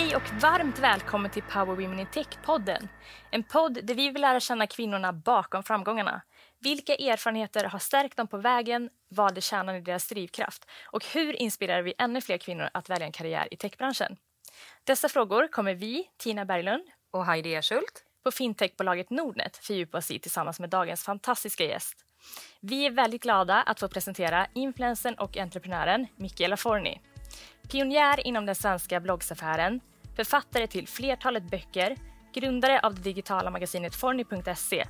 Hej och varmt välkommen till Power Women in Tech-podden. En podd där vi vill lära känna kvinnorna bakom framgångarna. Vilka erfarenheter har stärkt dem på vägen? Vad är kärnan i deras drivkraft? Och hur inspirerar vi ännu fler kvinnor att välja en karriär i techbranschen? Dessa frågor kommer vi, Tina Berglund och Heidi Ersult på fintechbolaget Nordnet fördjupa oss i tillsammans med dagens fantastiska gäst. Vi är väldigt glada att få presentera influensen och entreprenören Michaela Forni. Pionjär inom den svenska bloggsaffären, författare till flertalet böcker, grundare av det digitala magasinet Forni.se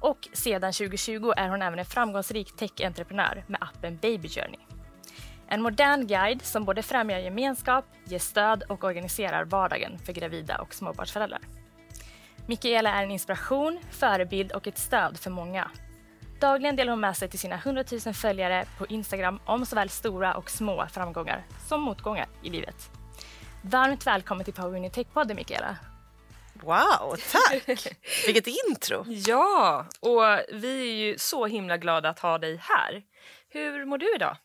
och sedan 2020 är hon även en framgångsrik tech-entreprenör med appen Baby Journey. En modern guide som både främjar gemenskap, ger stöd och organiserar vardagen för gravida och småbarnsföräldrar. Mikaela är en inspiration, förebild och ett stöd för många. Dagligen delar hon med sig till sina 100 000 följare på Instagram om såväl stora och små framgångar som motgångar i livet. Varmt välkommen till Power Winning Tech-podden, Mikaela. Wow, tack! Vilket intro! Ja, och vi är ju så himla glada att ha dig här. Hur mår du idag?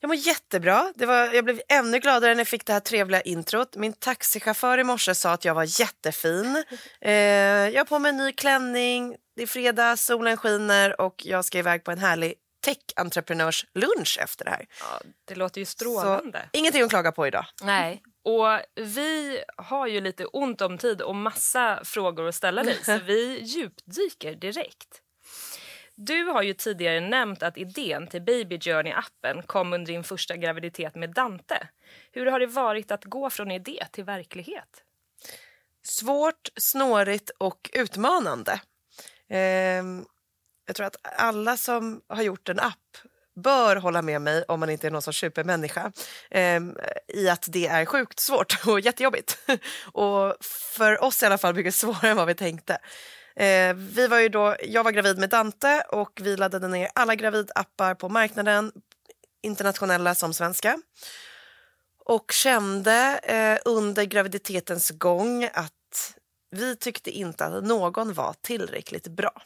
Jag mår jättebra. Det var, jag blev ännu gladare när jag fick det här trevliga introt. Min taxichaufför i morse sa att jag var jättefin. Eh, jag har på mig en ny klänning, det är fredag, solen skiner och jag ska iväg på en härlig tech-entreprenörslunch efter det här. Ja, det låter ju strålande. Så, ingenting att klaga på idag. Nej, och vi har ju lite ont om tid och massa frågor att ställa dig så vi djupdyker direkt. Du har ju tidigare nämnt att idén till Baby Journey-appen kom under din första graviditet med Dante. Hur har det varit att gå från idé till verklighet? Svårt, snårigt och utmanande. Eh, jag tror att alla som har gjort en app bör hålla med mig om man inte är någon sorts supermänniska eh, i att det är sjukt svårt och jättejobbigt. och för oss i alla fall mycket svårare än vad vi tänkte. Eh, vi var ju då, jag var gravid med Dante och vi laddade ner alla gravidappar på marknaden, internationella som svenska. Och kände eh, under graviditetens gång att vi tyckte inte att någon var tillräckligt bra.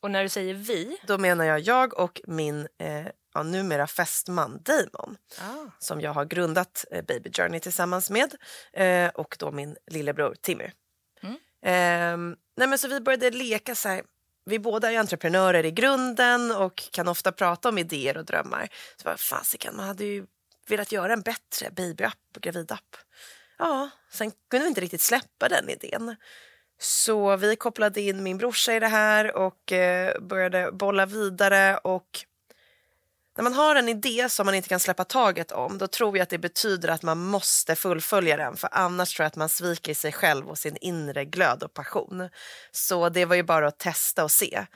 Och när du säger vi? Då menar jag jag och min eh, ja, numera fästman Damon ah. som jag har grundat eh, Baby Journey tillsammans med eh, och då min lillebror Timmy. Mm. Eh, nej men så vi började leka så här. Vi båda är entreprenörer i grunden och kan ofta prata om idéer och drömmar. Så bara, fasiken, man hade ju velat göra en bättre babyapp och gravidapp. Ja, sen kunde vi inte riktigt släppa den idén. Så vi kopplade in min brorsa i det här och eh, började bolla vidare och när man har en idé som man inte kan släppa taget om då tror jag att det betyder att man måste fullfölja den för annars tror jag att man sviker sig själv och sin inre glöd och passion. Så det var ju bara att testa och se.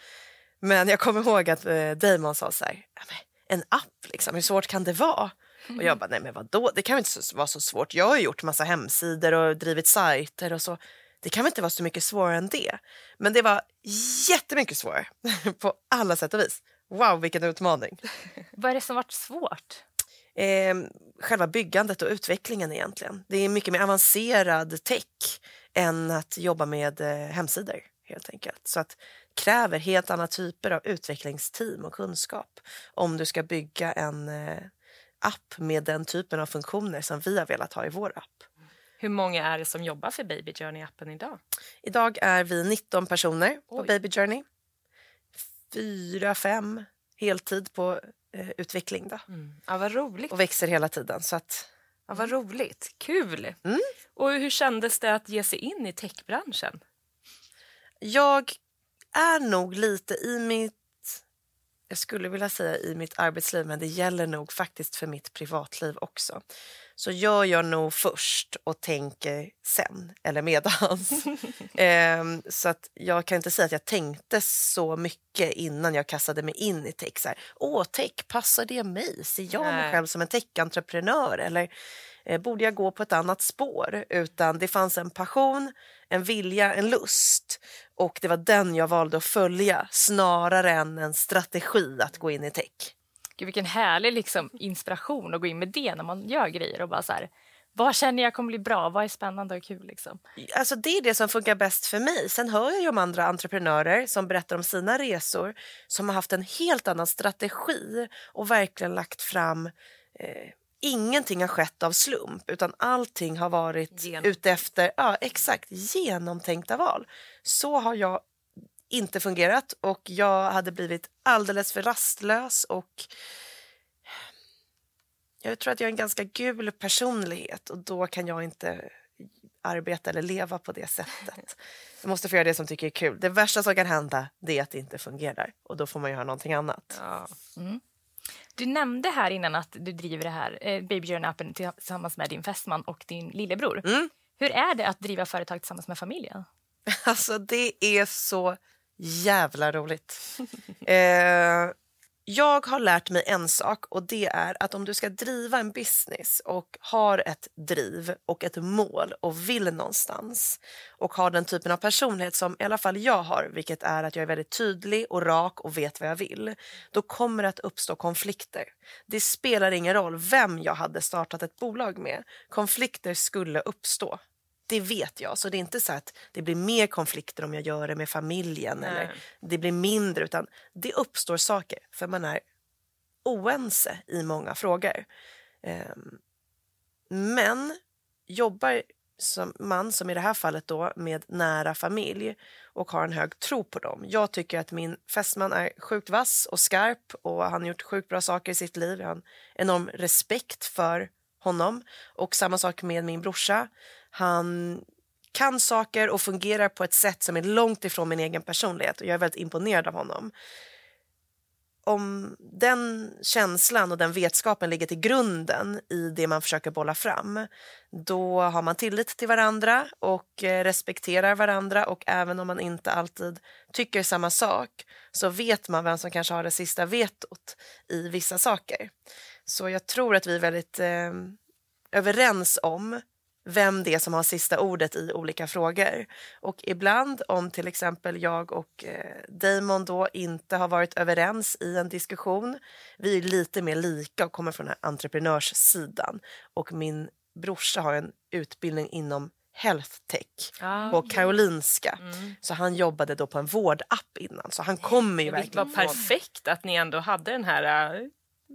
Men jag kommer ihåg att eh, Damon sa så här, en app liksom, hur svårt kan det vara? Och jag bara, nej men vadå, det kan väl inte vara så svårt. Jag har gjort massa hemsidor och drivit sajter och så. Det kan väl inte vara så mycket svårare än det. Men det var jättemycket svårare på alla sätt och vis. Wow, vilken utmaning. Vad är det som varit svårt? Eh, själva byggandet och utvecklingen egentligen. Det är mycket mer avancerad tech än att jobba med eh, hemsidor helt enkelt. Så att kräver helt andra typer av utvecklingsteam och kunskap om du ska bygga en eh, app med den typen av funktioner som vi har velat ha i vår app. Hur många är det som jobbar för Baby Journey-appen idag? Idag är vi 19 personer Oj. på Baby Journey fyra, fem heltid på eh, utveckling. Då. Mm. Ja, vad roligt. Och växer hela tiden. Så att, ja, vad roligt. Kul! Mm. Och hur kändes det att ge sig in i techbranschen? Jag är nog lite i mitt jag skulle vilja säga i mitt arbetsliv men det gäller nog faktiskt för mitt privatliv också så gör jag nog först och tänker sen, eller medans. ehm, så att jag kan inte säga att jag tänkte så mycket innan jag kastade mig in i tech. Så här, Åh, tech, passar det mig? Ser jag mig själv som en tech-entreprenör? Eller eh, borde jag gå på ett annat spår? Utan det fanns en passion, en vilja, en lust och det var den jag valde att följa snarare än en strategi att gå in i tech. Gud, vilken härlig liksom, inspiration att gå in med det när man gör grejer och bara så här, vad känner jag kommer bli bra? Vad är spännande och kul? Liksom? Alltså det är det som funkar bäst för mig. Sen hör jag om andra entreprenörer som berättar om sina resor som har haft en helt annan strategi och verkligen lagt fram eh, ingenting har skett av slump utan allting har varit ute efter ja, exakt, genomtänkta val. Så har jag inte fungerat och jag hade blivit alldeles för rastlös och jag tror att jag är en ganska gul personlighet och då kan jag inte arbeta eller leva på det sättet. Jag måste få göra det som tycker är kul. Det värsta som kan hända är att det inte fungerar och då får man göra någonting annat. Ja. Du nämnde här innan att du driver det här eh, Baby Journey-appen tillsammans med din fästman och din lillebror. Mm. Hur är det att driva företag tillsammans med familjen? Alltså det är så jävla roligt. eh, jag har lärt mig en sak och det är att om du ska driva en business och har ett driv och ett mål och vill någonstans och har den typen av personlighet som i alla fall jag har, vilket är att jag är väldigt tydlig och rak och vet vad jag vill, då kommer det att uppstå konflikter. Det spelar ingen roll vem jag hade startat ett bolag med. Konflikter skulle uppstå. Det vet jag, så det är inte så att det blir mer konflikter om jag gör det med familjen Nej. eller det blir mindre utan det uppstår saker för man är oense i många frågor. Ehm, men jobbar som man, som i det här fallet då, med nära familj och har en hög tro på dem. Jag tycker att min fästman är sjukt vass och skarp och han har gjort sjukt bra saker i sitt liv. Jag har en enorm respekt för honom. Och samma sak med min brorsa. Han kan saker och fungerar på ett sätt som är långt ifrån min egen personlighet och jag är väldigt imponerad av honom. Om den känslan och den vetskapen ligger till grunden i det man försöker bolla fram då har man tillit till varandra och eh, respekterar varandra och även om man inte alltid tycker samma sak så vet man vem som kanske har det sista vetot i vissa saker. Så jag tror att vi är väldigt eh, överens om vem det är som har sista ordet i olika frågor. Och ibland om till exempel jag och eh, Damon då inte har varit överens i en diskussion, vi är lite mer lika och kommer från den här entreprenörssidan och min brorsa har en utbildning inom health tech Ah, på Karolinska. Så han jobbade då på en vårdapp innan så han kommer ju var verkligen från... perfekt att ni ändå hade den här äh,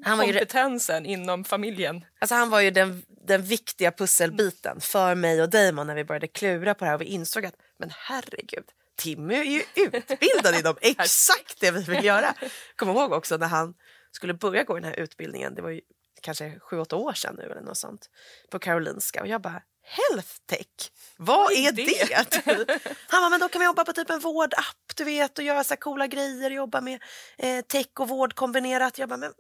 Han var ju kompetensen inom familjen. Alltså han var ju den, den viktiga pusselbiten för mig och Damon när vi började klura på det här och vi insåg att men herregud, Timmy är ju utbildad inom exakt det vi vill göra. Kom ihåg också när han skulle börja gå den här utbildningen, det var ju kanske sju, åtta år sedan nu eller något sånt, på Karolinska och jag bara Health tech, vad är det? Han bara, men då kan vi jobba på typ en vårdapp du vet och göra så här coola grejer, jobba med eh, tech och vård kombinerat. Jag bara, men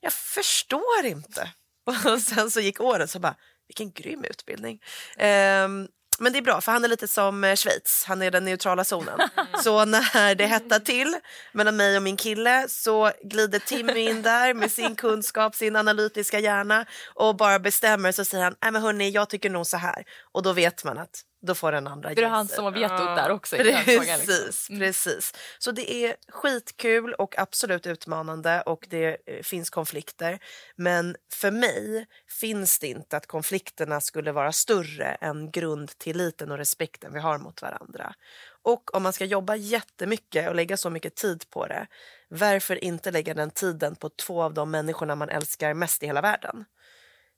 jag förstår inte. Och sen så gick åren så bara, vilken grym utbildning. Ehm, men det är bra för han är lite som eh, Schweiz, han är den neutrala zonen. Så när det hettar till mellan mig och min kille så glider Timmy in där med sin kunskap, sin analytiska hjärna och bara bestämmer så säger han, nej men hörni jag tycker nog så här. Och då vet man att då får den andra Det är han som har vetot där också. frågan, liksom. Precis, precis. Så det är skitkul och absolut utmanande och det eh, finns konflikter. Men för mig finns det inte att konflikterna skulle vara större än grundtilliten och respekten vi har mot varandra. Och om man ska jobba jättemycket och lägga så mycket tid på det, varför inte lägga den tiden på två av de människorna man älskar mest i hela världen?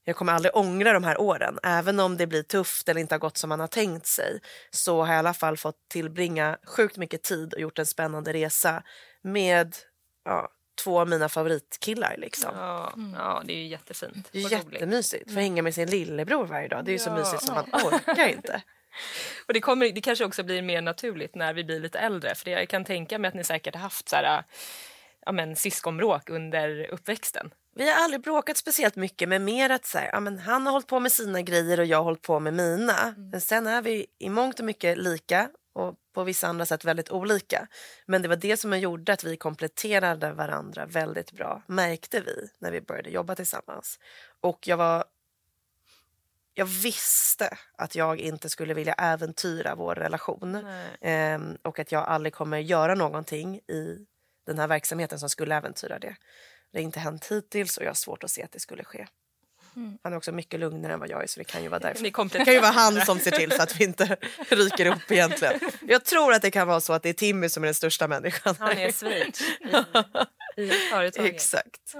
Jag kommer aldrig ångra de här åren. Även om det blir tufft eller inte har gått som man har tänkt sig så har jag i alla fall fått tillbringa sjukt mycket tid och gjort en spännande resa med ja, två av mina favoritkillar. Liksom. Ja, ja, det är ju jättefint. Det är jättemysigt. Få hänga med sin lillebror varje dag. Det är ju så Ja. mysigt som man orkar inte. Och det, kommer, det kanske också blir mer naturligt när vi blir lite äldre. För det, jag kan tänka mig att ni säkert har haft så här, ja, men, syskonbråk under uppväxten. Vi har aldrig bråkat speciellt mycket men mer att så här, ja, men han har hållit på med sina grejer och jag har hållit på med mina. Men sen är vi i mångt och mycket lika och på vissa andra sätt väldigt olika. Men det var det som gjorde att vi kompletterade varandra väldigt bra, märkte vi när vi började jobba tillsammans. Och jag var jag visste att jag inte skulle vilja äventyra vår relation Ehm, och att jag aldrig kommer göra någonting i den här verksamheten som skulle äventyra det. Det har inte hänt hittills och jag har svårt att se att det skulle ske. Han är också mycket lugnare än vad jag är så det kan ju vara därför. Det kan ju vara han som ser till så att vi inte ryker upp egentligen. Jag tror att det kan vara så att det är Timmy som är den största människan. Han är Schweiz i, i företaget. Exakt.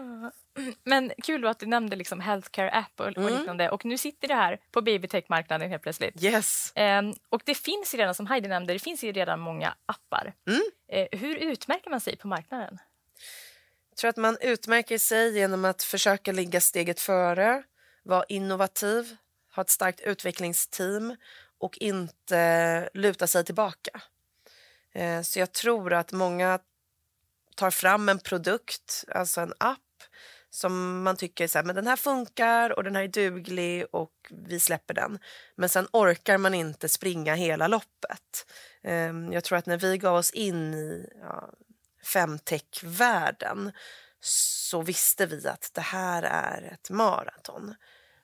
Men kul att du nämnde liksom healthcare app och, mm. och liknande. Och nu sitter det här på babytech-marknaden helt plötsligt. Yes. Um, och det finns ju redan, som Heidi nämnde, det finns ju redan många appar. Mm. Uh, hur utmärker man sig på marknaden? Jag tror att man utmärker sig genom att försöka ligga steget före, vara innovativ, ha ett starkt utvecklingsteam och inte luta sig tillbaka. Eh, så jag tror att många tar fram en produkt, alltså en app som man tycker så här, men den här funkar och den här är duglig och vi släpper den. Men sen orkar man inte springa hela loppet. Ehm, jag tror att när vi gav oss in i ja, femtech-världen så visste vi att det här är ett maraton.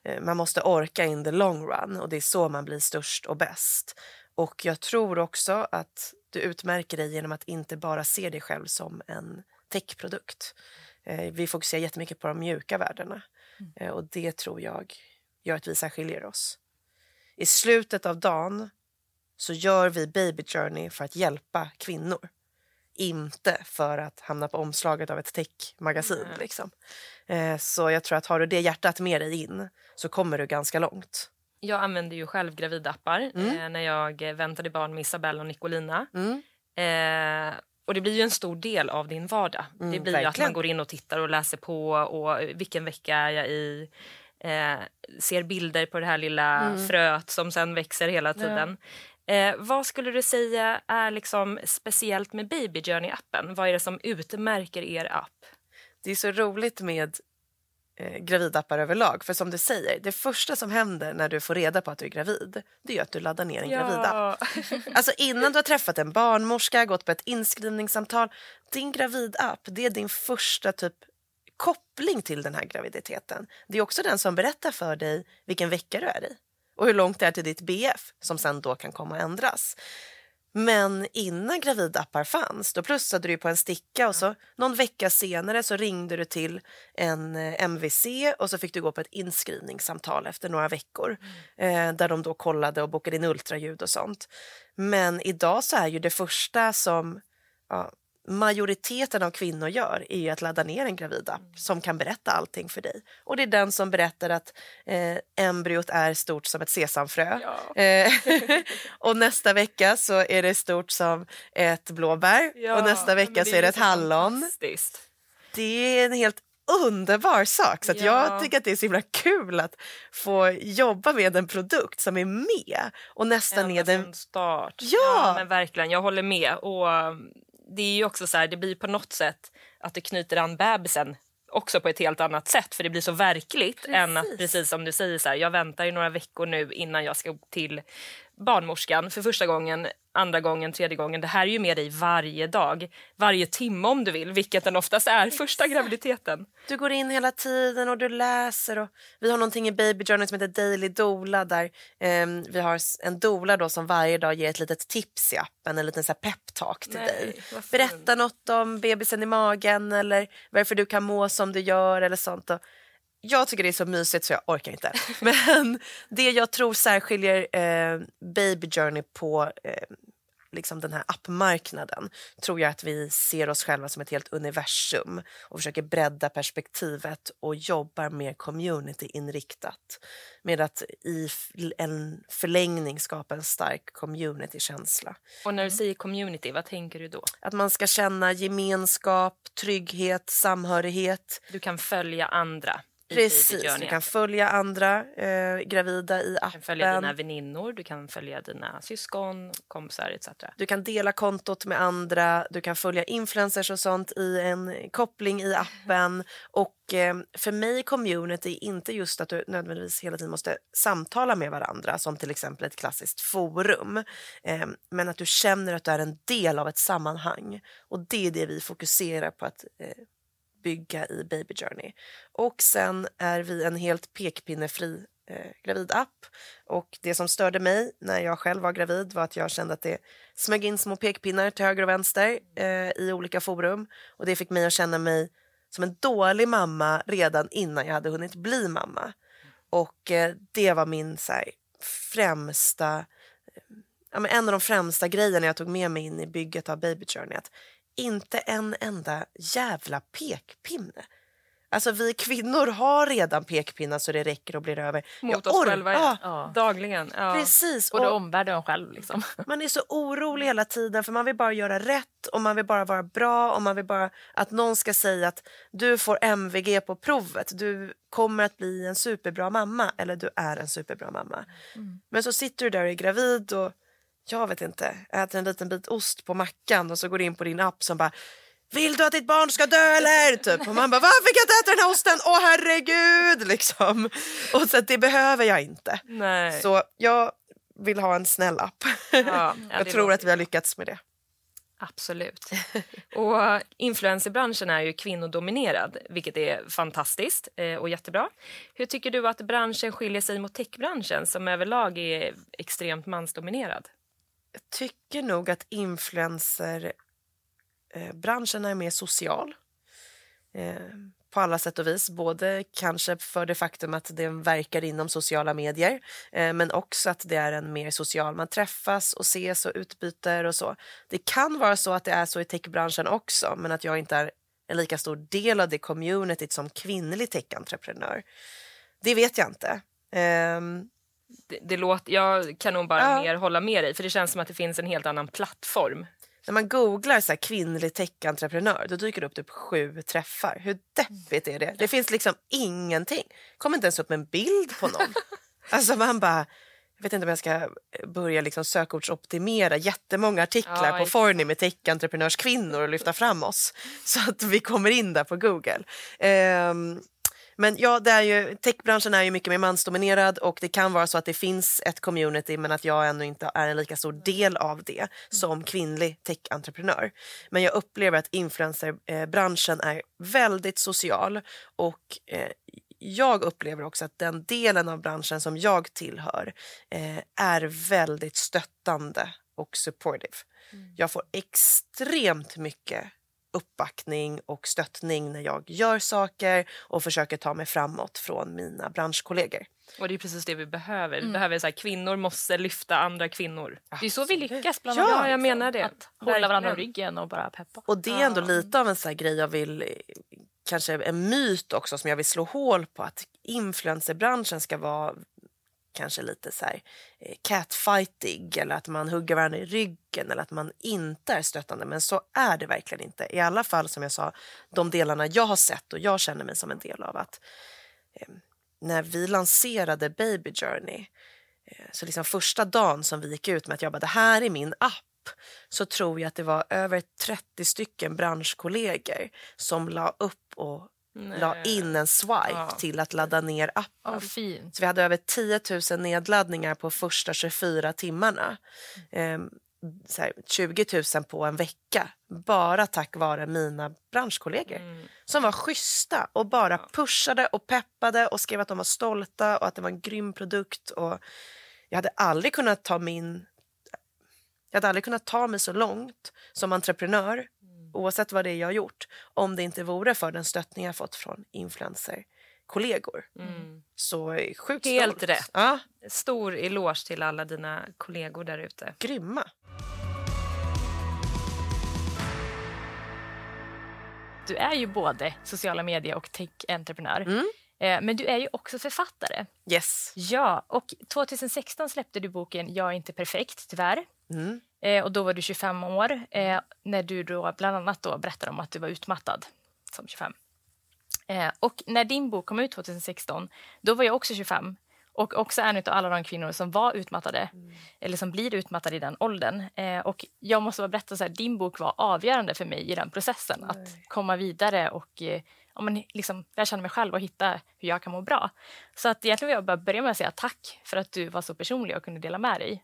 Ehm, man måste orka in the long run och det är så man blir störst och bäst. Och jag tror också att du utmärker dig genom att inte bara se dig själv som en techprodukt. Eh, vi fokuserar jättemycket på de mjuka värdena mm. Eh, och det tror jag gör att vi särskiljer oss. I slutet av dagen så gör vi Baby Journey för att hjälpa kvinnor. Inte för att hamna på omslaget av ett techmagasin. Mm. Liksom. Eh, så jag tror att har du det hjärtat med dig in så kommer du ganska långt. Jag använder ju själv gravidappar mm. när jag väntade barn med Isabella och Nicolina. Mm. Eh, och det blir ju en stor del av din vardag. Mm, det blir verkligen. att man går in och tittar och läser på och vilken vecka är jag i. Eh, ser bilder på det här lilla mm. fröet som sen växer hela tiden. Ja. Eh, vad skulle du säga är liksom speciellt med Baby Journey-appen? Vad är det som utmärker er app? Det är så roligt med eh, gravidappar överlag. För som du säger, det första som händer när du får reda på att du är gravid, det är att du laddar ner en ja. gravidapp. Alltså innan du har träffat en barnmorska, gått på ett inskrivningssamtal, din gravidapp, det är din första typ koppling till den här graviditeten. Det är också den som berättar för dig vilken vecka du är i och hur långt det är till ditt BF som sen då kan komma att ändras. Men innan gravidappar fanns, då plussade du på en sticka och så någon vecka senare så ringde du till en eh, MVC och så fick du gå på ett inskrivningssamtal efter några veckor mm. eh, där de då kollade och bokade in ultraljud och sånt. Men idag så är ju det första som ja, majoriteten av kvinnor gör är ju att ladda ner en gravidapp mm. som kan berätta allting för dig. Och det är den som berättar att eh, embryot är stort som ett sesamfrö. Ja. Eh, och nästa vecka så är det stort som ett blåbär ja, och nästa vecka så är det ett hallon. Det är en helt underbar sak. Så ja. jag tycker att det är så himla kul att få jobba med en produkt som är med och nästan Ända är den... start. Ja. ja. men verkligen, jag håller med. Och det är ju också så här, det blir på något sätt att det knyter an bebisen också på ett helt annat sätt för det blir så verkligt precis. än att precis som du säger så här, jag väntar i några veckor nu innan jag ska till barnmorskan för första gången, andra gången, tredje gången. Det här är ju med dig varje dag, varje timme om du vill, vilket den oftast är Exakt. första graviditeten. Du går in hela tiden och du läser. Och vi har någonting i Baby Journey som heter Daily Dola där eh, vi har en dola då som varje dag ger ett litet tips i appen, en liten peptalk till Nej, dig. Berätta något om bebisen i magen eller varför du kan må som du gör eller sånt. Och jag tycker det är så mysigt så jag orkar inte. Men det jag tror särskiljer eh, Baby Journey på eh, liksom den här appmarknaden tror jag att vi ser oss själva som ett helt universum och försöker bredda perspektivet och jobbar mer communityinriktat med att i en förlängning skapa en stark communitykänsla. Och när du säger community, vad tänker du då? Att man ska känna gemenskap, trygghet, samhörighet. Du kan följa andra. Precis, du kan följa andra eh, gravida i appen. Du kan följa dina väninnor, du kan följa dina syskon, kompisar etc. Du kan dela kontot med andra, du kan följa influencers och sånt i en koppling i appen. Och eh, för mig community är inte just att du nödvändigtvis hela tiden måste samtala med varandra som till exempel ett klassiskt forum. Eh, men att du känner att du är en del av ett sammanhang. Och det är det vi fokuserar på att eh, bygga i Baby Journey. Och sen är vi en helt pekpinnefri eh, gravidapp. Och det som störde mig när jag själv var gravid var att jag kände att det smög in små pekpinnar till höger och vänster eh, i olika forum. Och det fick mig att känna mig som en dålig mamma redan innan jag hade hunnit bli mamma. Och eh, det var min så här, främsta eh, ja, men en av de främsta grejerna jag tog med mig in i bygget av Baby Journey. Att inte en enda jävla pekpinne. Alltså vi kvinnor har redan pekpinnar så det räcker och blir över. Mot oss själva, ja. Ja. Dagligen. Ja. Precis. Både Och omvärlden själv. Liksom. man är så orolig hela tiden för man vill bara göra rätt och man vill bara vara bra och man vill bara att någon ska säga att du får MVG på provet. Du kommer att bli en superbra mamma eller du är en superbra mamma. Men så sitter du där och är gravid och jag vet inte, äter en liten bit ost på mackan och så går du in på din app som bara vill du att ditt barn ska dö eller? Typ. Och man bara, varför kan jag inte äta den här osten? Åh herregud! Liksom. Och så det behöver jag inte. Nej. Så jag vill ha en snäll app. Ja, ja, jag tror att vi har lyckats med det. Absolut. Och influencerbranschen är ju kvinnodominerad, vilket är fantastiskt eh, och jättebra. Hur tycker du att branschen skiljer sig mot techbranschen som överlag är extremt mansdominerad? Jag tycker nog att influencerbranschen eh, är mer social. Eh, på alla sätt och vis. Både kanske för det faktum att den verkar inom sociala medier eh, men också att det är en mer social... Man träffas och ses och utbyter och så. Det kan vara så att det är så i techbranschen också men att jag inte är en lika stor del av det communityt som kvinnlig techentreprenör. Det vet jag inte. Ehm, det, det låter, jag kan nog bara Ja. mer hålla med dig, för det känns som att det finns en helt annan plattform. När man googlar så här, kvinnlig techentreprenör då dyker det upp typ sju träffar. Hur deppigt är det? Det finns liksom ingenting. kommer inte ens upp en bild på någon. alltså man bara... Jag vet inte om jag ska börja liksom sökordsoptimera jättemånga artiklar Ja, på. Forni med techentreprenörskvinnor och lyfta fram oss så att vi kommer in där på Google. Ehm, men ja, det är ju, techbranschen är ju mycket mer mansdominerad och det kan vara så att det finns ett community men att jag ännu inte är en lika stor del av det som kvinnlig techentreprenör. Men jag upplever att influencerbranschen är väldigt social och eh, jag upplever också att den delen av branschen som jag tillhör eh, är väldigt stöttande och supportive. Jag får extremt mycket uppbackning och stöttning när jag gör saker och försöker ta mig framåt från mina branschkollegor. Och det är precis det vi behöver. Vi behöver så här, kvinnor måste lyfta andra kvinnor. Det är så vi lyckas bland Ja, annat. jag liksom. menar det. Att hålla varandra om ryggen och bara peppa. Och det är ändå lite av en här grej jag vill, eh, kanske en myt också som jag vill slå hål på att influencerbranschen ska vara kanske lite så här eh, catfightig eller att man hugger varandra i ryggen eller att man inte är stöttande. Men så är det verkligen inte. I alla fall som jag sa, de delarna jag har sett och jag känner mig som en del av att eh, när vi lanserade Baby Journey eh, så liksom första dagen som vi gick ut med att jag bara, det här är min app så tror jag att det var över 30 stycken branschkollegor som la upp och la in en swipe Ja. till att ladda ner appen. Fint. Så vi hade över 10 000 nedladdningar på första 24 timmarna. Ehm, här, 20 000 på en vecka. Bara tack vare mina branschkollegor. Som var schyssta och bara pushade och peppade och skrev att de var stolta och att det var en grym produkt. Och jag hade aldrig kunnat ta min... Jag hade aldrig kunnat ta mig så långt som entreprenör oavsett vad det är jag har gjort om det inte vore för den stöttning jag fått från influencerkollegor. Så eh, sjukt Helt stolt. rätt. Ja, Stor eloge till alla dina kollegor där ute. grymma. Du är ju både sociala medier och tech-entreprenör. Mm. Eh, Men du är ju också författare. Yes. Ja, och 2016 släppte du boken Jag är inte perfekt, tyvärr. Mm. Eh, och då var du 25 år, eh, när du då bland annat då berättade om att du var utmattad som 25. Eh, och när din bok kom ut 2016, då var jag också 25 och också en av alla de kvinnor som var utmattade, eller som blir utmattade i den åldern. Eh, och jag måste bara berätta så här, din bok var avgörande för mig i den processen, att komma vidare och eh, ja, men liksom, lära känna mig själv och hitta hur jag kan må bra. Så att egentligen vill jag bara börja med att säga tack för att du var så personlig och kunde dela med dig.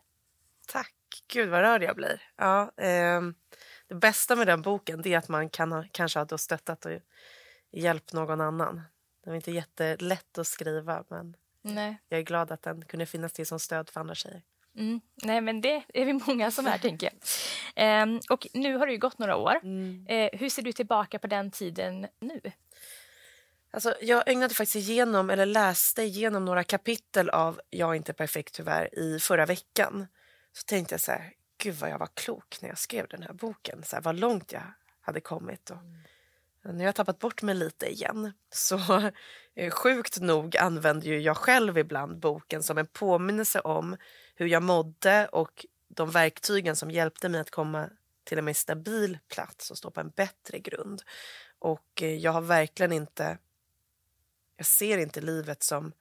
Tack. Gud vad rörd jag blir. Ja, ehm, det bästa med den boken är att man kan ha, kanske ha då stöttat och hjälpt någon annan. Det var inte jättelätt att skriva men Nej. jag är glad att den kunde finnas till som stöd för andra tjejer. Mm. Nej, men det är vi många som är, tänker jag. Ehm, och nu har det gått några år. Eh, hur ser du tillbaka på den tiden nu? Alltså, jag ägnade faktiskt igenom, eller läste igenom några kapitel av Jag är inte perfekt tyvärr i förra veckan. Så tänkte jag så här, gud vad jag var klok när jag skrev den här boken. Så här, vad långt jag hade kommit. Och nu har jag tappat bort mig lite igen. Så eh, sjukt nog använder ju jag själv ibland boken som en påminnelse om hur jag mådde och de verktygen som hjälpte mig att komma till en mer stabil plats och stå på en bättre grund. Och eh, jag har verkligen inte... Jag ser inte livet som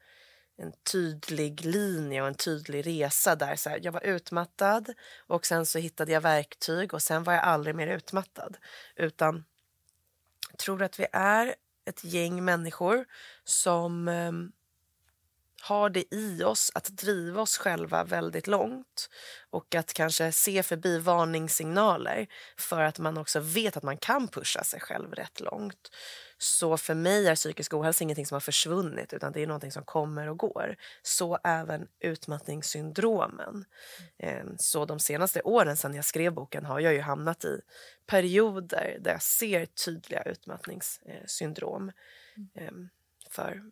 en tydlig linje och en tydlig resa där så här, jag var utmattad och sen så hittade jag verktyg och sen var jag aldrig mer utmattad. Utan jag tror att vi är ett gäng människor som eh, har det i oss att driva oss själva väldigt långt och att kanske se förbi varningssignaler för att man också vet att man kan pusha sig själv rätt långt. Så för mig är psykisk ohälsa ingenting som har försvunnit utan det är någonting som kommer och går. Så även utmattningssyndromen. Ehm, så de senaste åren sedan jag skrev boken har jag ju hamnat i perioder där jag ser tydliga utmattningssyndrom. Ehm, för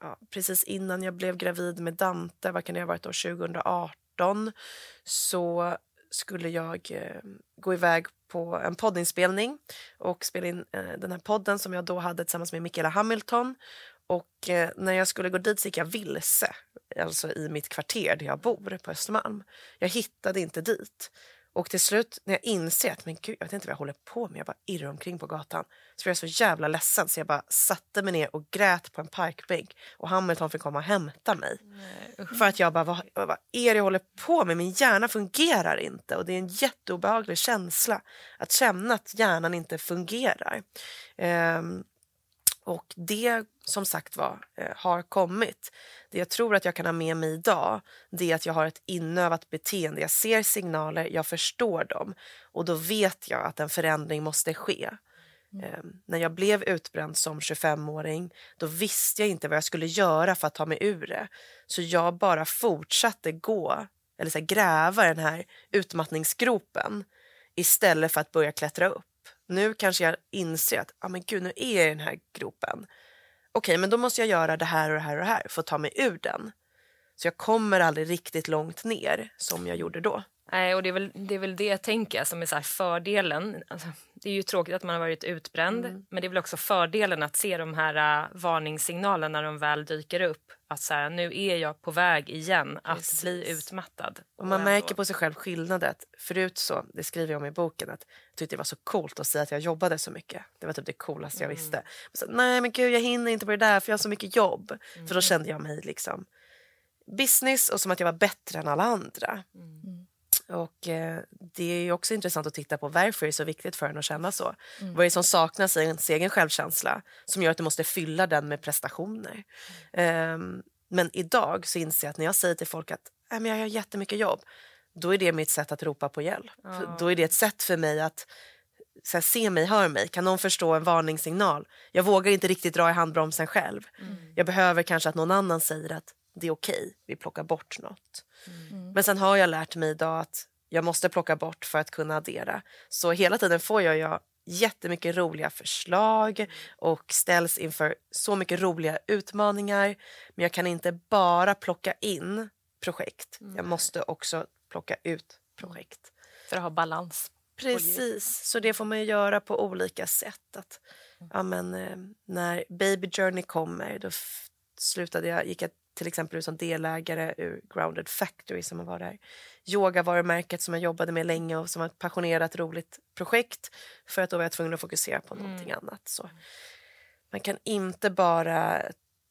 ja, precis innan jag blev gravid med Dante, vad kan det ha varit då, 2018, så skulle jag eh, gå iväg på en poddinspelning och spelade in eh, den här podden som jag då hade tillsammans med Michaela Hamilton. Och eh, när jag skulle gå dit så gick jag vilse, alltså i mitt kvarter där jag bor på Östermalm. Jag hittade inte dit. Och till slut när jag inser att men gud, jag vet inte vad jag håller på med, jag bara irrar omkring på gatan. Så jag är så jävla ledsen så jag bara satte mig ner och grät på en parkbänk och Hamilton fick komma och hämta mig. Nej, För att jag bara, vad, vad är det jag håller på med? Min hjärna fungerar inte och det är en jätteobehaglig känsla att känna att hjärnan inte fungerar. Um, och det som sagt var eh, har kommit. Det jag tror att jag kan ha med mig idag det är att jag har ett inövat beteende. Jag ser signaler, jag förstår dem och då vet jag att en förändring måste ske. Mm. Eh, när jag blev utbränd som 25-åring då visste jag inte vad jag skulle göra för att ta mig ur det. Så jag bara fortsatte gå, eller så här, gräva den här utmattningsgropen istället för att börja klättra upp. Nu kanske jag inser att ah, men gud, nu är jag i den här gropen. Okej, okay, men då måste jag göra det här och det här och det här för att ta mig ur den. Så jag kommer aldrig riktigt långt ner som jag gjorde då. Nej, och det är väl det, är väl det jag tänker som är så fördelen. Alltså, det är ju tråkigt att man har varit utbränd, mm. men det är väl också fördelen att se de här uh, varningssignalerna när de väl dyker upp. Att så här, nu är jag på väg igen att Precis. bli utmattad. Och man märker på sig själv skillnaden. Förut så, det skriver jag om i boken, att jag tyckte det var så coolt att säga att jag jobbade så mycket. Det var typ det coolaste jag mm. visste. Men så, Nej men gud jag hinner inte på det där för jag har så mycket jobb. Mm. För då kände jag mig liksom business och som att jag var bättre än alla andra. Mm. Och eh, Det är också intressant att titta på varför det är så viktigt för en att känna så. Mm. Vad är det som saknas i ens egen självkänsla som gör att du måste fylla den med prestationer? Mm. Um, men idag så inser jag att när jag säger till folk att äh, men jag har jättemycket jobb då är det mitt sätt att ropa på hjälp. Oh. Då är det ett sätt för mig att så här, se mig, hör mig. Kan någon förstå en varningssignal? Jag vågar inte riktigt dra i handbromsen själv. Mm. Jag behöver kanske att någon annan säger att det är okej, okay, vi plockar bort något. Mm. Men sen har jag lärt mig idag att jag måste plocka bort för att kunna addera. Så hela tiden får jag, jag jättemycket roliga förslag och ställs inför så mycket roliga utmaningar. Men jag kan inte bara plocka in projekt. Mm. Jag måste också plocka ut projekt. För att ha balans. Precis, så det får man göra på olika sätt. Att, mm. ja, men, eh, när Baby Journey kommer då slutade jag, gick jag till exempel som delägare ur Grounded Factory som var där. Yogavarumärket som jag jobbade med länge och som var ett passionerat roligt projekt för att då var jag tvungen att fokusera på mm. någonting annat. Så man kan inte bara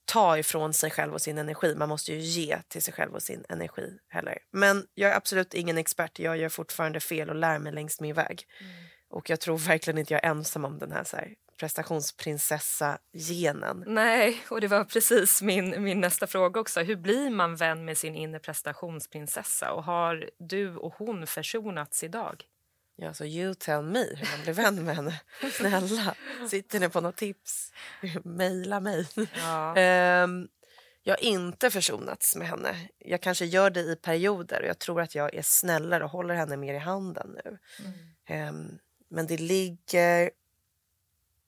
ta ifrån sig själv och sin energi. Man måste ju ge till sig själv och sin energi heller. Men jag är absolut ingen expert. Jag gör fortfarande fel och lär mig längs min väg. Mm. Och jag tror verkligen inte jag är ensam om den här, så här prestationsprinsessa-genen. Nej, och det var precis min, min nästa fråga också. Hur blir man vän med sin inre prestationsprinsessa? Och har du och hon försonats idag? Ja, så you tell me hur man blir vän med henne. Snälla, sitter ni på något tips? Mejla mig. Ja. um, jag har inte försonats med henne. Jag kanske gör det i perioder och jag tror att jag är snällare och håller henne mer i handen nu. Mm. Um, men det ligger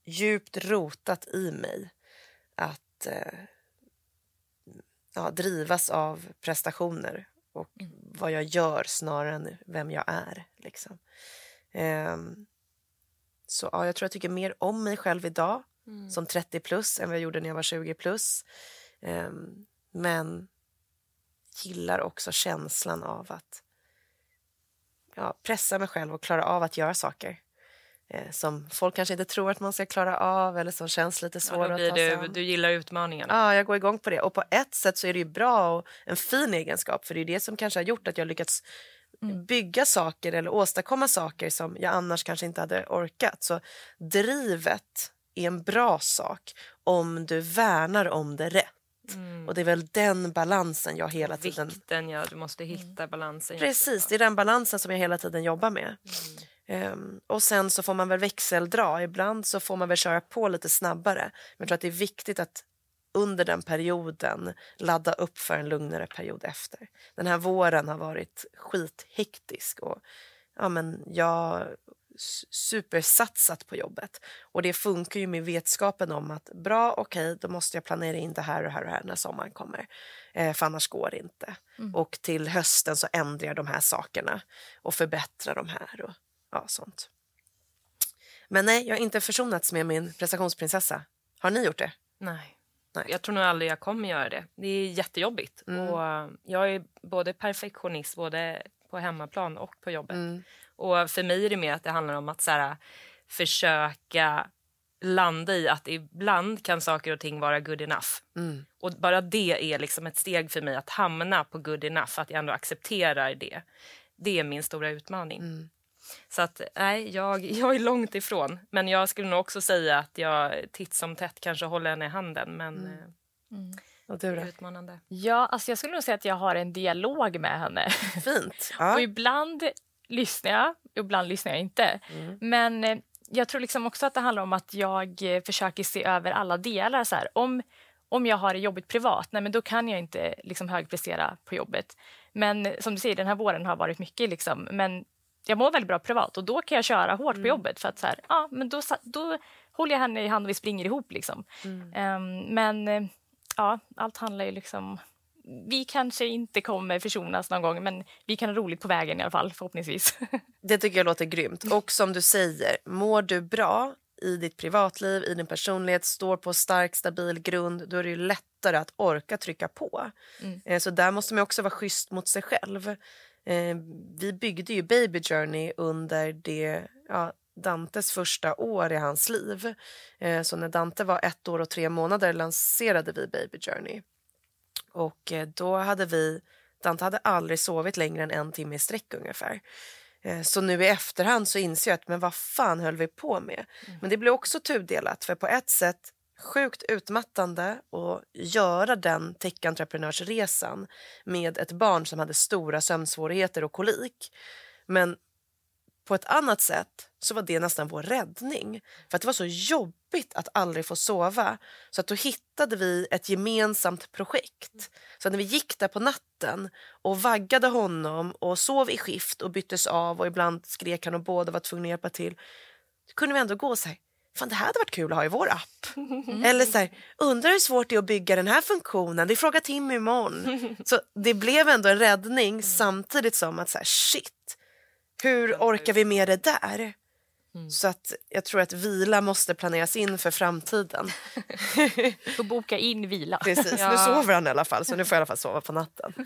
djupt rotat i mig att eh, ja, drivas av prestationer och mm. vad jag gör snarare än vem jag är. Liksom. Eh, så ja, jag tror jag tycker mer om mig själv idag mm. som 30 plus än vad jag gjorde när jag var 20 plus. Um, men gillar också känslan av att ja, pressa mig själv och klara av att göra saker eh, som folk kanske inte tror att man ska klara av eller som känns lite svåra ja, att ta sig du, du gillar utmaningen. Ja, jag går igång på det. Och på ett sätt så är det ju bra och en fin egenskap för det är det som kanske har gjort att jag lyckats mm. bygga saker eller åstadkomma saker som jag annars kanske inte hade orkat. Så drivet är en bra sak om du värnar om det rätt. Mm. Och det är väl den balansen jag hela tiden... Vikten, ja. Du måste hitta mm. balansen. Precis, det är den balansen som jag hela tiden jobbar med. Mm. Um, och sen så får man väl växeldra. Ibland så får man väl köra på lite snabbare. Men jag tror att det är viktigt att under den perioden ladda upp för en lugnare period efter. Den här våren har varit skithektisk och ja, men jag supersatsat på jobbet. Och det funkar ju med vetskapen om att bra, okej, okay, då måste jag planera in det här och här och här när sommaren kommer. Eh, för annars går det inte. Mm. Och till hösten så ändrar jag de här sakerna och förbättrar de här och ja, sånt. Men nej, jag har inte försonats med min prestationsprinsessa. Har ni gjort det? Nej. nej. Jag tror nog aldrig jag kommer göra det. Det är jättejobbigt. Mm. Och eh, jag är både perfektionist både på hemmaplan och på jobbet. Mm. Och för mig är det mer att det handlar om att så här, försöka landa i att ibland kan saker och ting vara good enough. Mm. Och bara det är liksom ett steg för mig att hamna på good enough, att jag ändå accepterar det. Det är min stora utmaning. Mm. Så att nej, jag, jag är långt ifrån. Men jag skulle nog också säga att jag titt som tätt kanske håller henne i handen. Men mm. Eh, mm. Och du då? Utmanande. Ja, alltså jag skulle nog säga att jag har en dialog med henne. Fint. Ja. och ibland lyssnar jag, ibland lyssnar jag inte. Mm. Men eh, jag tror liksom också att det handlar om att jag eh, försöker se över alla delar. Så här. Om, om jag har det jobbigt privat, nej, men då kan jag inte liksom högprestera på jobbet. Men som du säger, den här våren har varit mycket. Liksom, men jag mår väldigt bra privat och då kan jag köra hårt mm. på jobbet. för att så här, ja, men då, då håller jag henne i hand och vi springer ihop. Liksom. Mm. Um, men ja, allt handlar ju liksom vi kanske inte kommer försonas någon gång men vi kan ha roligt på vägen i alla fall förhoppningsvis. Det tycker jag låter grymt. Och som du säger, mår du bra i ditt privatliv, i din personlighet, står på stark stabil grund, då är det lättare att orka trycka på. Mm. Eh, så där måste man också vara schysst mot sig själv. Eh, vi byggde ju Baby Journey under det ja, Dantes första år i hans liv. Eh, så när Dante var ett år och tre månader lanserade vi Baby Journey. Och eh, då hade vi, Dante hade aldrig sovit längre än en timme i sträck ungefär. Eh, så nu i efterhand så inser jag att men vad fan höll vi på med? Mm. Men det blir också tudelat för på ett sätt sjukt utmattande att göra den tech-entreprenörsresan med ett barn som hade stora sömnsvårigheter och kolik. Men på ett annat sätt så var det nästan vår räddning. För att Det var så jobbigt att aldrig få sova. Så att då hittade vi ett gemensamt projekt. Så när vi gick där på natten och vaggade honom och sov i skift och byttes av och ibland skrek han och båda var tvungna att hjälpa till. Då kunde vi ändå gå så här, fan det här hade varit kul att ha i vår app. Mm. Eller så här, undrar hur svårt det är att bygga den här funktionen, det frågar Tim imorgon. Så det blev ändå en räddning samtidigt som att så här, shit, hur orkar vi med det där? Mm. Så att jag tror att vila måste planeras in för framtiden. Får boka in vila. Precis, ja. nu sover han i alla fall så nu får jag i alla fall sova på natten.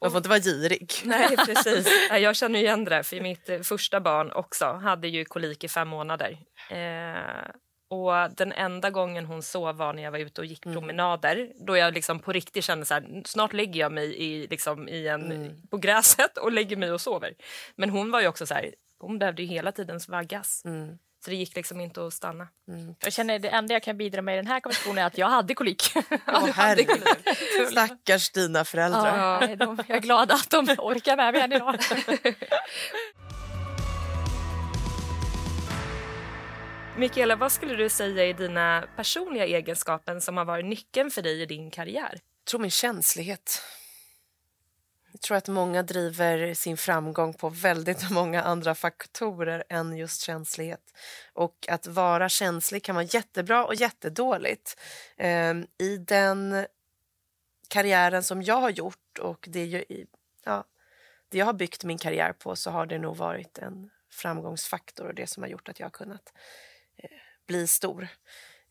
Man får inte vara girig. Nej, precis. Jag känner igen det, för mitt eh, första barn också hade ju kolik i fem månader. Eh, och Den enda gången hon sov var när jag var ute och gick mm. promenader. Då jag liksom på riktigt kände så här, snart lägger jag mig i, liksom, i en, mm. på gräset och lägger mig och sover. Men hon var ju också så här, hon behövde ju hela tiden vaggas. Mm. Så det gick liksom inte att stanna. Mm. Jag känner det enda jag kan bidra med i den här konversationen är att jag hade kolik. Åh, herregud. Stackars dina föräldrar. Ja, de, jag är glad att de orkar med mig än idag. Mikaela, vad skulle du säga är dina personliga egenskaper som har varit nyckeln för dig i din karriär? Jag tror min känslighet. Jag tror att många driver sin framgång på väldigt många andra faktorer än just känslighet. Och att vara känslig kan vara jättebra och jättedåligt. Ehm, I den karriären som jag har gjort och det, ja, det jag har byggt min karriär på så har det nog varit en framgångsfaktor och det som har gjort att jag har kunnat eh, bli stor.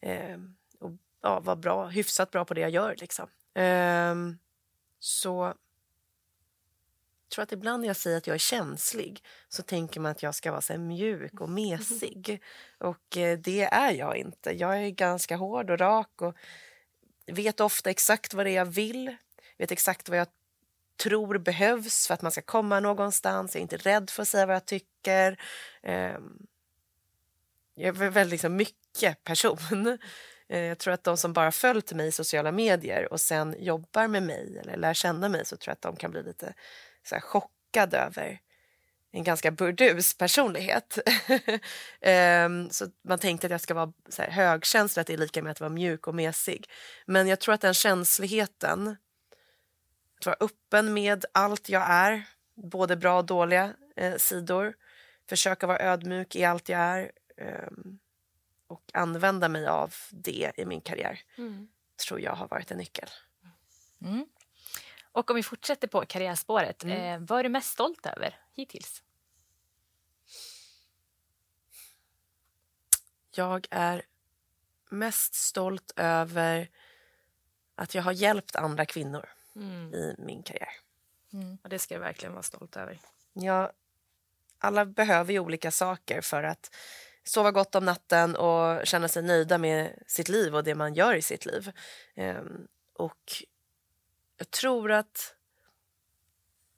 Eh, och ja, vara bra, hyfsat bra på det jag gör. Liksom. Eh, så tror att ibland när jag säger att jag är känslig så tänker man att jag ska vara så mjuk och mesig. Och eh, det är jag inte. Jag är ganska hård och rak och vet ofta exakt vad det är jag vill. Vet exakt vad jag tror behövs för att man ska komma någonstans. Jag är inte rädd för att säga vad jag tycker. Ehm, jag är väldigt liksom, mycket person. Eh, jag tror att de som bara följt mig i sociala medier och sen jobbar med mig eller lär känna mig så tror jag att de kan bli lite så här, chockade över en ganska burdus personlighet. um, så man tänkte att jag ska vara så här, högkänslig, att det är lika med att vara mjuk och mesig. Men jag tror att den känsligheten, att vara öppen med allt jag är, både bra och dåliga eh, sidor, försöka vara ödmjuk i allt jag är um, och använda mig av det i min karriär, mm. tror jag har varit en nyckel. Mm. Och om vi fortsätter på karriärspåret, mm. eh, vad är du mest stolt över hittills? Jag är mest stolt över att jag har hjälpt andra kvinnor mm. i min karriär. Mm. Och det ska jag verkligen vara stolt över. Ja, alla behöver ju olika saker för att sova gott om natten och känna sig nöjda med sitt liv och det man gör i sitt liv. Um, och jag tror att...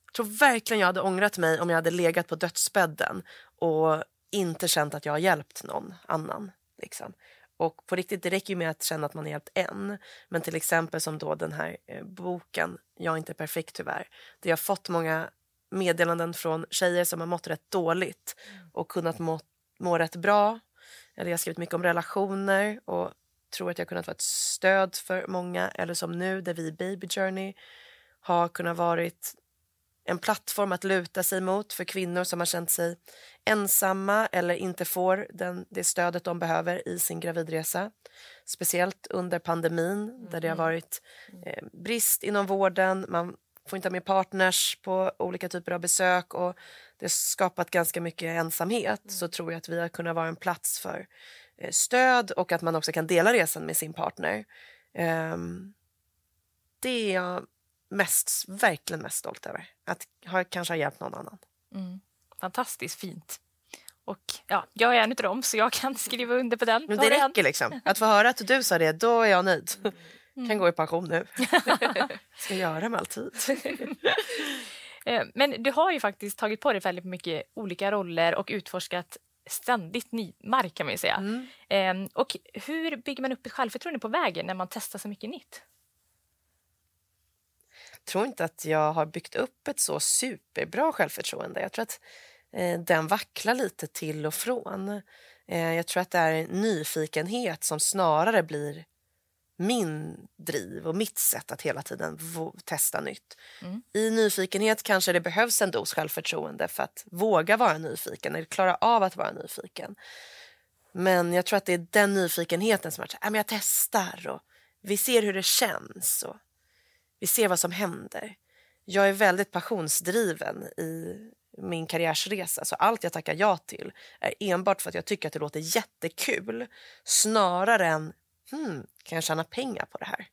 Jag tror verkligen jag hade ångrat mig om jag hade legat på dödsbädden och inte känt att jag har hjälpt någon annan. Liksom. Och på riktigt, det räcker ju med att känna att man har hjälpt en. Men till exempel som då den här eh, boken Jag är inte perfekt tyvärr. Där jag har fått många meddelanden från tjejer som har mått rätt dåligt och kunnat må, må rätt bra. Eller jag har skrivit mycket om relationer och tror att jag kunnat vara ett stöd för många. Eller som nu, där vi i Baby Journey har kunnat varit en plattform att luta sig mot för kvinnor som har känt sig ensamma eller inte får den, det stödet de behöver i sin gravidresa. Speciellt under pandemin där det har mm. varit eh, brist inom vården. Man får inte ha med partners på olika typer av besök och det har skapat ganska mycket ensamhet. Mm. Så tror jag att vi har kunnat vara en plats för stöd och att man också kan dela resan med sin partner. Um, det är jag mest, verkligen mest stolt över. Att ha, kanske ha hjälpt någon annan. Mm. Fantastiskt fint. Och ja, jag är en av dem så jag kan skriva under på den. Men det räcker liksom. Att få höra att du sa det, då är jag nöjd. Mm. Kan gå i pension nu. Ska göra med alltid. Eh, men du har ju faktiskt tagit på dig väldigt mycket olika roller och utforskat ständigt ny mark kan man ju säga. Mm. Eh, och hur bygger man upp ett självförtroende på vägen när man testar så mycket nytt? Jag tror inte att jag har byggt upp ett så superbra självförtroende. Jag tror att eh, den vacklar lite till och från. Eh, jag tror att det är nyfikenhet som snarare blir min driv och mitt sätt att hela tiden testa nytt. Mm. I nyfikenhet kanske det behövs en dos självförtroende för att våga vara nyfiken eller klara av att vara nyfiken. Men jag tror att det är den nyfikenheten som är äh, jag testar och vi ser hur det känns och vi ser vad som händer. Jag är väldigt passionsdriven i min karriärsresa så allt jag tackar ja till är enbart för att jag tycker att det låter jättekul snarare än hmm, kan jag tjäna pengar på det här?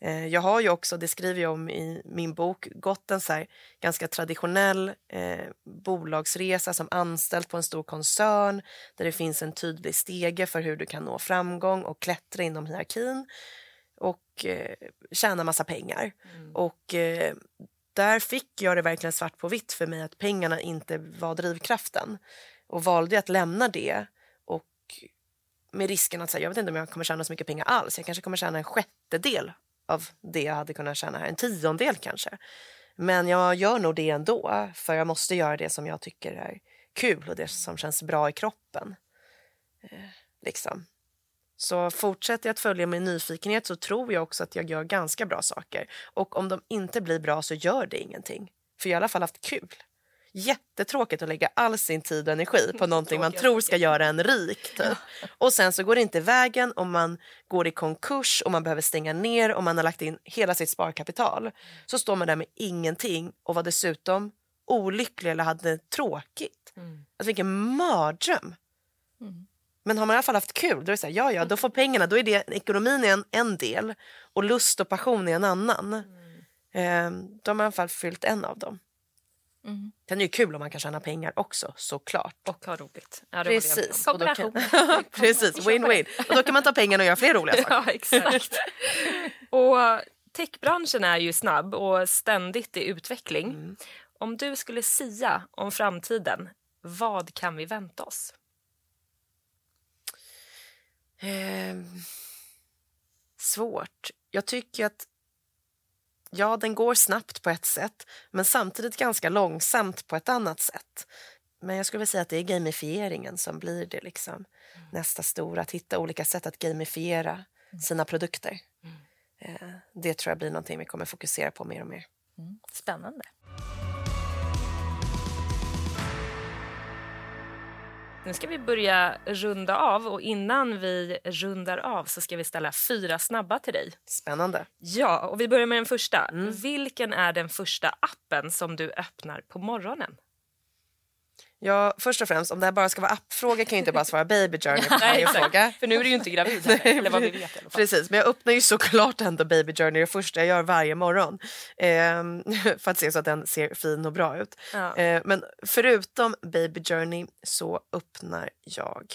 Eh, jag har ju också, det skriver jag om i min bok, gått en så ganska traditionell eh, bolagsresa som anställd på en stor koncern där det finns en tydlig stege för hur du kan nå framgång och klättra inom hierarkin och eh, tjäna massa pengar. Mm. Och eh, där fick jag det verkligen svart på vitt för mig att pengarna inte var drivkraften och valde att lämna det med risken att säga, jag vet inte om jag kommer tjäna så mycket pengar alls. Jag kanske kommer tjäna en sjättedel av det jag hade kunnat tjäna här. En tiondel kanske. Men jag gör nog det ändå, för jag måste göra det som jag tycker är kul och det som känns bra i kroppen. Eh, liksom. Så fortsätter jag att följa min nyfikenhet så tror jag också att jag gör ganska bra saker. Och om de inte blir bra så gör det ingenting. För jag har i alla fall haft kul jättetråkigt att lägga all sin tid och energi på någonting man tror ska göra en rik. Typ. Och sen så går det inte vägen om man går i konkurs och man behöver stänga ner och man har lagt in hela sitt sparkapital. Så står man där med ingenting och var dessutom olycklig eller hade tråkigt. Mm. Alltså vilken mardröm. Mm. Men har man i alla fall haft kul, då är så här, ja ja, då får pengarna, då är det ekonomin är en, en del och lust och passion är en annan. Mm. Eh, då har man i alla fall fyllt en av dem. Mm. Sen är det kul om man kan tjäna pengar också såklart. Och ha roligt. Ja, Precis. Kombination. Kan... Precis, win-win. Och då kan man ta pengarna och göra fler roliga saker. ja, exakt. och techbranschen är ju snabb och ständigt i utveckling. Mm. Om du skulle sia om framtiden, vad kan vi vänta oss? Eh, svårt. Jag tycker att ja, den går snabbt på ett sätt men samtidigt ganska långsamt på ett annat sätt. Men jag skulle vilja säga att det är gamifieringen som blir det liksom mm. nästa stora, att hitta olika sätt att gamifiera mm. sina produkter. Mm. Eh, det tror jag blir någonting vi kommer fokusera på mer och mer. Mm. Spännande. Nu ska vi börja runda av och innan vi rundar av så ska vi ställa fyra snabba till dig. Spännande. Ja, och vi börjar med den första. Mm. Vilken är den första appen som du öppnar på morgonen? Ja, först och främst, om det här bara ska vara appfråga kan jag inte bara svara baby journey på varje fråga. För nu är du ju inte gravid Nej, eller vad vi vet i alla fall. Precis, men jag öppnar ju såklart ändå baby journey det första jag gör varje morgon. Eh, för att se så att den ser fin och bra ut. Ja. Eh, men förutom baby journey så öppnar jag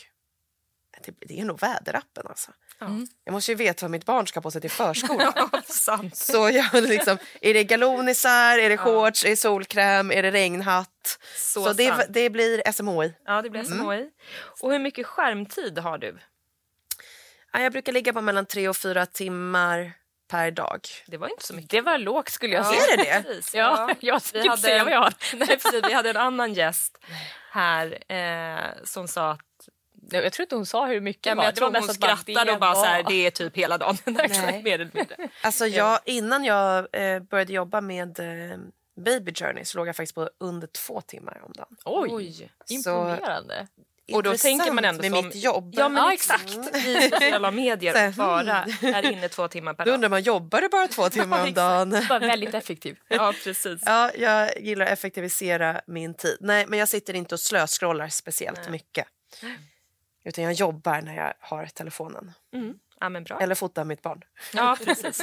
det, är nog väderappen alltså. Mm. Jag måste ju veta vad mitt barn ska på sig till förskolan. så jag liksom, är det galonisar, är det shorts, är det solkräm, är det regnhatt? Så, så det, det, blir SMHI. Ja, det blir SMHI. Mm. Och hur mycket skärmtid har du? Ja, jag brukar ligga på mellan tre och fyra timmar per dag. Det var inte så mycket. Det var lågt skulle jag ja, säga. Är det det? Precis. Ja, ja, jag vi hade, säga vad jag har. Nej, precis, vi hade en annan gäst här eh, som sa att jag tror inte hon sa hur mycket ja, men Jag det tror hon skrattade och bara så här, det är typ hela dagen. mer eller mindre. Alltså jag, innan jag eh, började jobba med eh, Baby Journey så låg jag faktiskt på under två timmar om dagen. Oj, Oj. imponerande. Så, och då tänker man ändå med som, mitt jobb. Ja, men ja, exakt. I sociala medier bara är inne två timmar per dag. Då undrar man, jobbar du bara två timmar om dagen? Bara väldigt effektiv. Ja, precis. Ja, jag gillar att effektivisera min tid. Nej, men jag sitter inte och slöscrollar speciellt Nej. mycket. Utan jag jobbar när jag har telefonen. Mm. Ja, men bra. Eller fotar mitt barn. Ja, precis.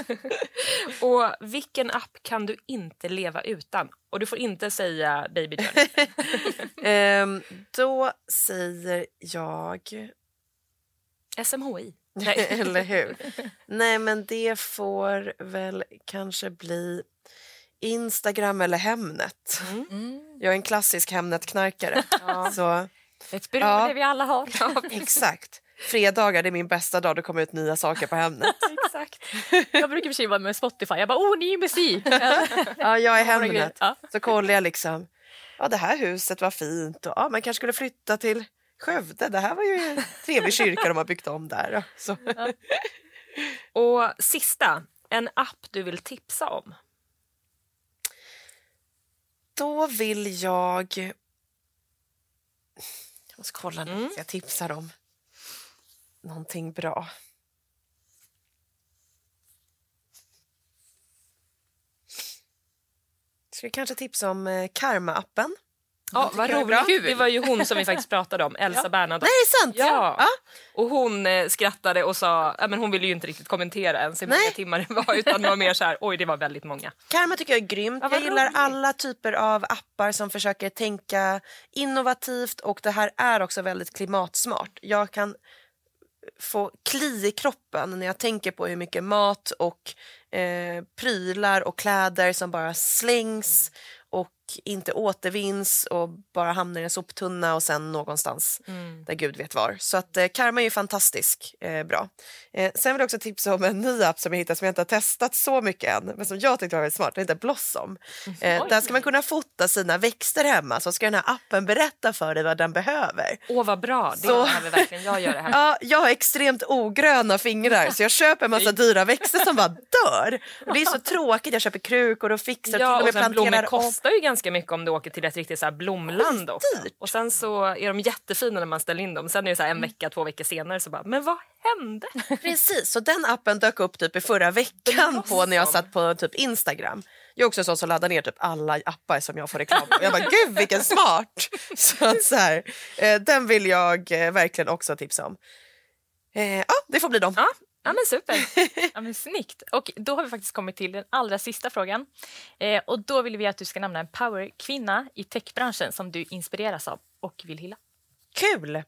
och vilken app kan du inte leva utan? Och du får inte säga Baby ehm, Då säger jag... SMHI. Eller hur? Nej, men det får väl kanske bli Instagram eller Hemnet. Mm. Jag är en klassisk Hemnet-knarkare. Ja. Så ett beroende ja. vi alla har. Ja, exakt. Fredagar är min bästa dag, det kommer ut nya saker på Hemnet. Exakt. Jag brukar för vara med Spotify, jag bara åh ny musik. ja, jag är Hemnet. Ja. Så kollar jag liksom, ja det här huset var fint och ja, man kanske skulle flytta till Skövde. Det här var ju en trevlig kyrka de har byggt om där. Så. Ja. Och sista, en app du vill tipsa om? Då vill jag måste kolla nu mm. så jag tipsar om någonting bra. Ska vi kanske tipsa om eh, Karma-appen? Ja, vad roligt. Det var ju hon som vi faktiskt pratade om, Elsa ja. Bernadotte. Nej, är sant? Ja. ja. Och hon eh, skrattade och sa, men hon ville ju inte riktigt kommentera ens hur många Nej. timmar det var utan det var mer så här, oj det var väldigt många. Karma tycker jag är grymt. Ja, jag gillar roligt. alla typer av appar som försöker tänka innovativt och det här är också väldigt klimatsmart. Jag kan få kli i kroppen när jag tänker på hur mycket mat och eh, prylar och kläder som bara slängs och inte återvinns och bara hamnar i en soptunna och sen någonstans mm. där gud vet var. Så att eh, Karma är ju fantastisk eh, bra. Eh, sen vill jag också tipsa om en ny app som jag hittat som jag inte har testat så mycket än men som jag tyckte var väldigt smart. Den heter Blossom. Eh, där ska man kunna fota sina växter hemma så ska den här appen berätta för dig vad den behöver. Åh vad bra, det så, behöver verkligen jag göra här. Ja, jag har extremt ogröna fingrar så jag köper en massa dyra växter som bara dör. Och det är så tråkigt, jag köper krukor och fixar ja, och, och blommor kostar ju ganska mycket om du åker till ett riktigt så här blomland också. Och sen så är de jättefina när man ställer in dem. Sen är det så en mm. vecka, två veckor senare så bara, men vad hände? Precis, så den appen dök upp typ i förra veckan på när jag satt på typ Instagram. Jag är också sån som laddar ner typ alla appar som jag får reklam på. Jag bara, gud vilken smart! Så att så här, eh, den vill jag eh, verkligen också tipsa om. Eh, ja, det får bli dem. Ja, ja men super. ja, men snyggt. Och då har vi faktiskt kommit till den allra sista frågan. Eh, och då vill vi att du ska nämna en powerkvinna i techbranschen som du inspireras av och vill hylla. Kul!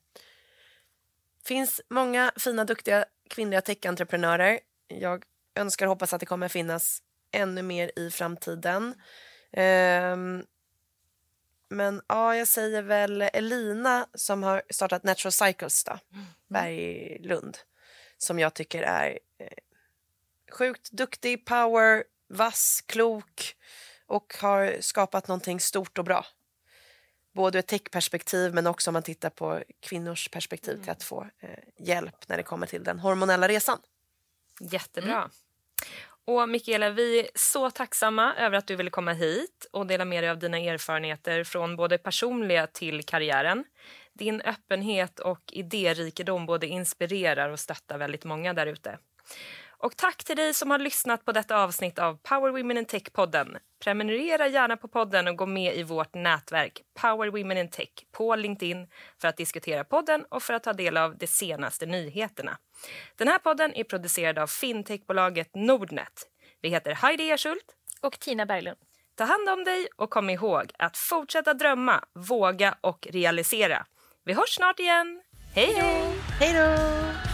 finns många fina, duktiga kvinnliga techentreprenörer. Jag önskar och hoppas att det kommer finnas ännu mer i framtiden. Um, men ja, jag säger väl Elina som har startat Natural Cycles då, mm. Berglund, som jag tycker är eh, sjukt duktig, power, vass, klok och har skapat någonting stort och bra. Både ett techperspektiv men också om man tittar på kvinnors perspektiv mm. till att få eh, hjälp när det kommer till den hormonella resan. Jättebra. Mm. Och Mikaela, vi är så tacksamma över att du ville komma hit och dela med dig av dina erfarenheter från både personliga till karriären. Din öppenhet och idérikedom både inspirerar och stöttar väldigt många där ute. Och tack till dig som har lyssnat på detta avsnitt av Power Women in Tech-podden. Prenumerera gärna på podden och gå med i vårt nätverk Power Women in Tech på LinkedIn för att diskutera podden och för att ta del av de senaste nyheterna. Den här podden är producerad av fintechbolaget Nordnet. Vi heter Heidi Ersult och Tina Berglund. Ta hand om dig och kom ihåg att fortsätta drömma, våga och realisera. Vi hörs snart igen. Hej, hej! Hej då!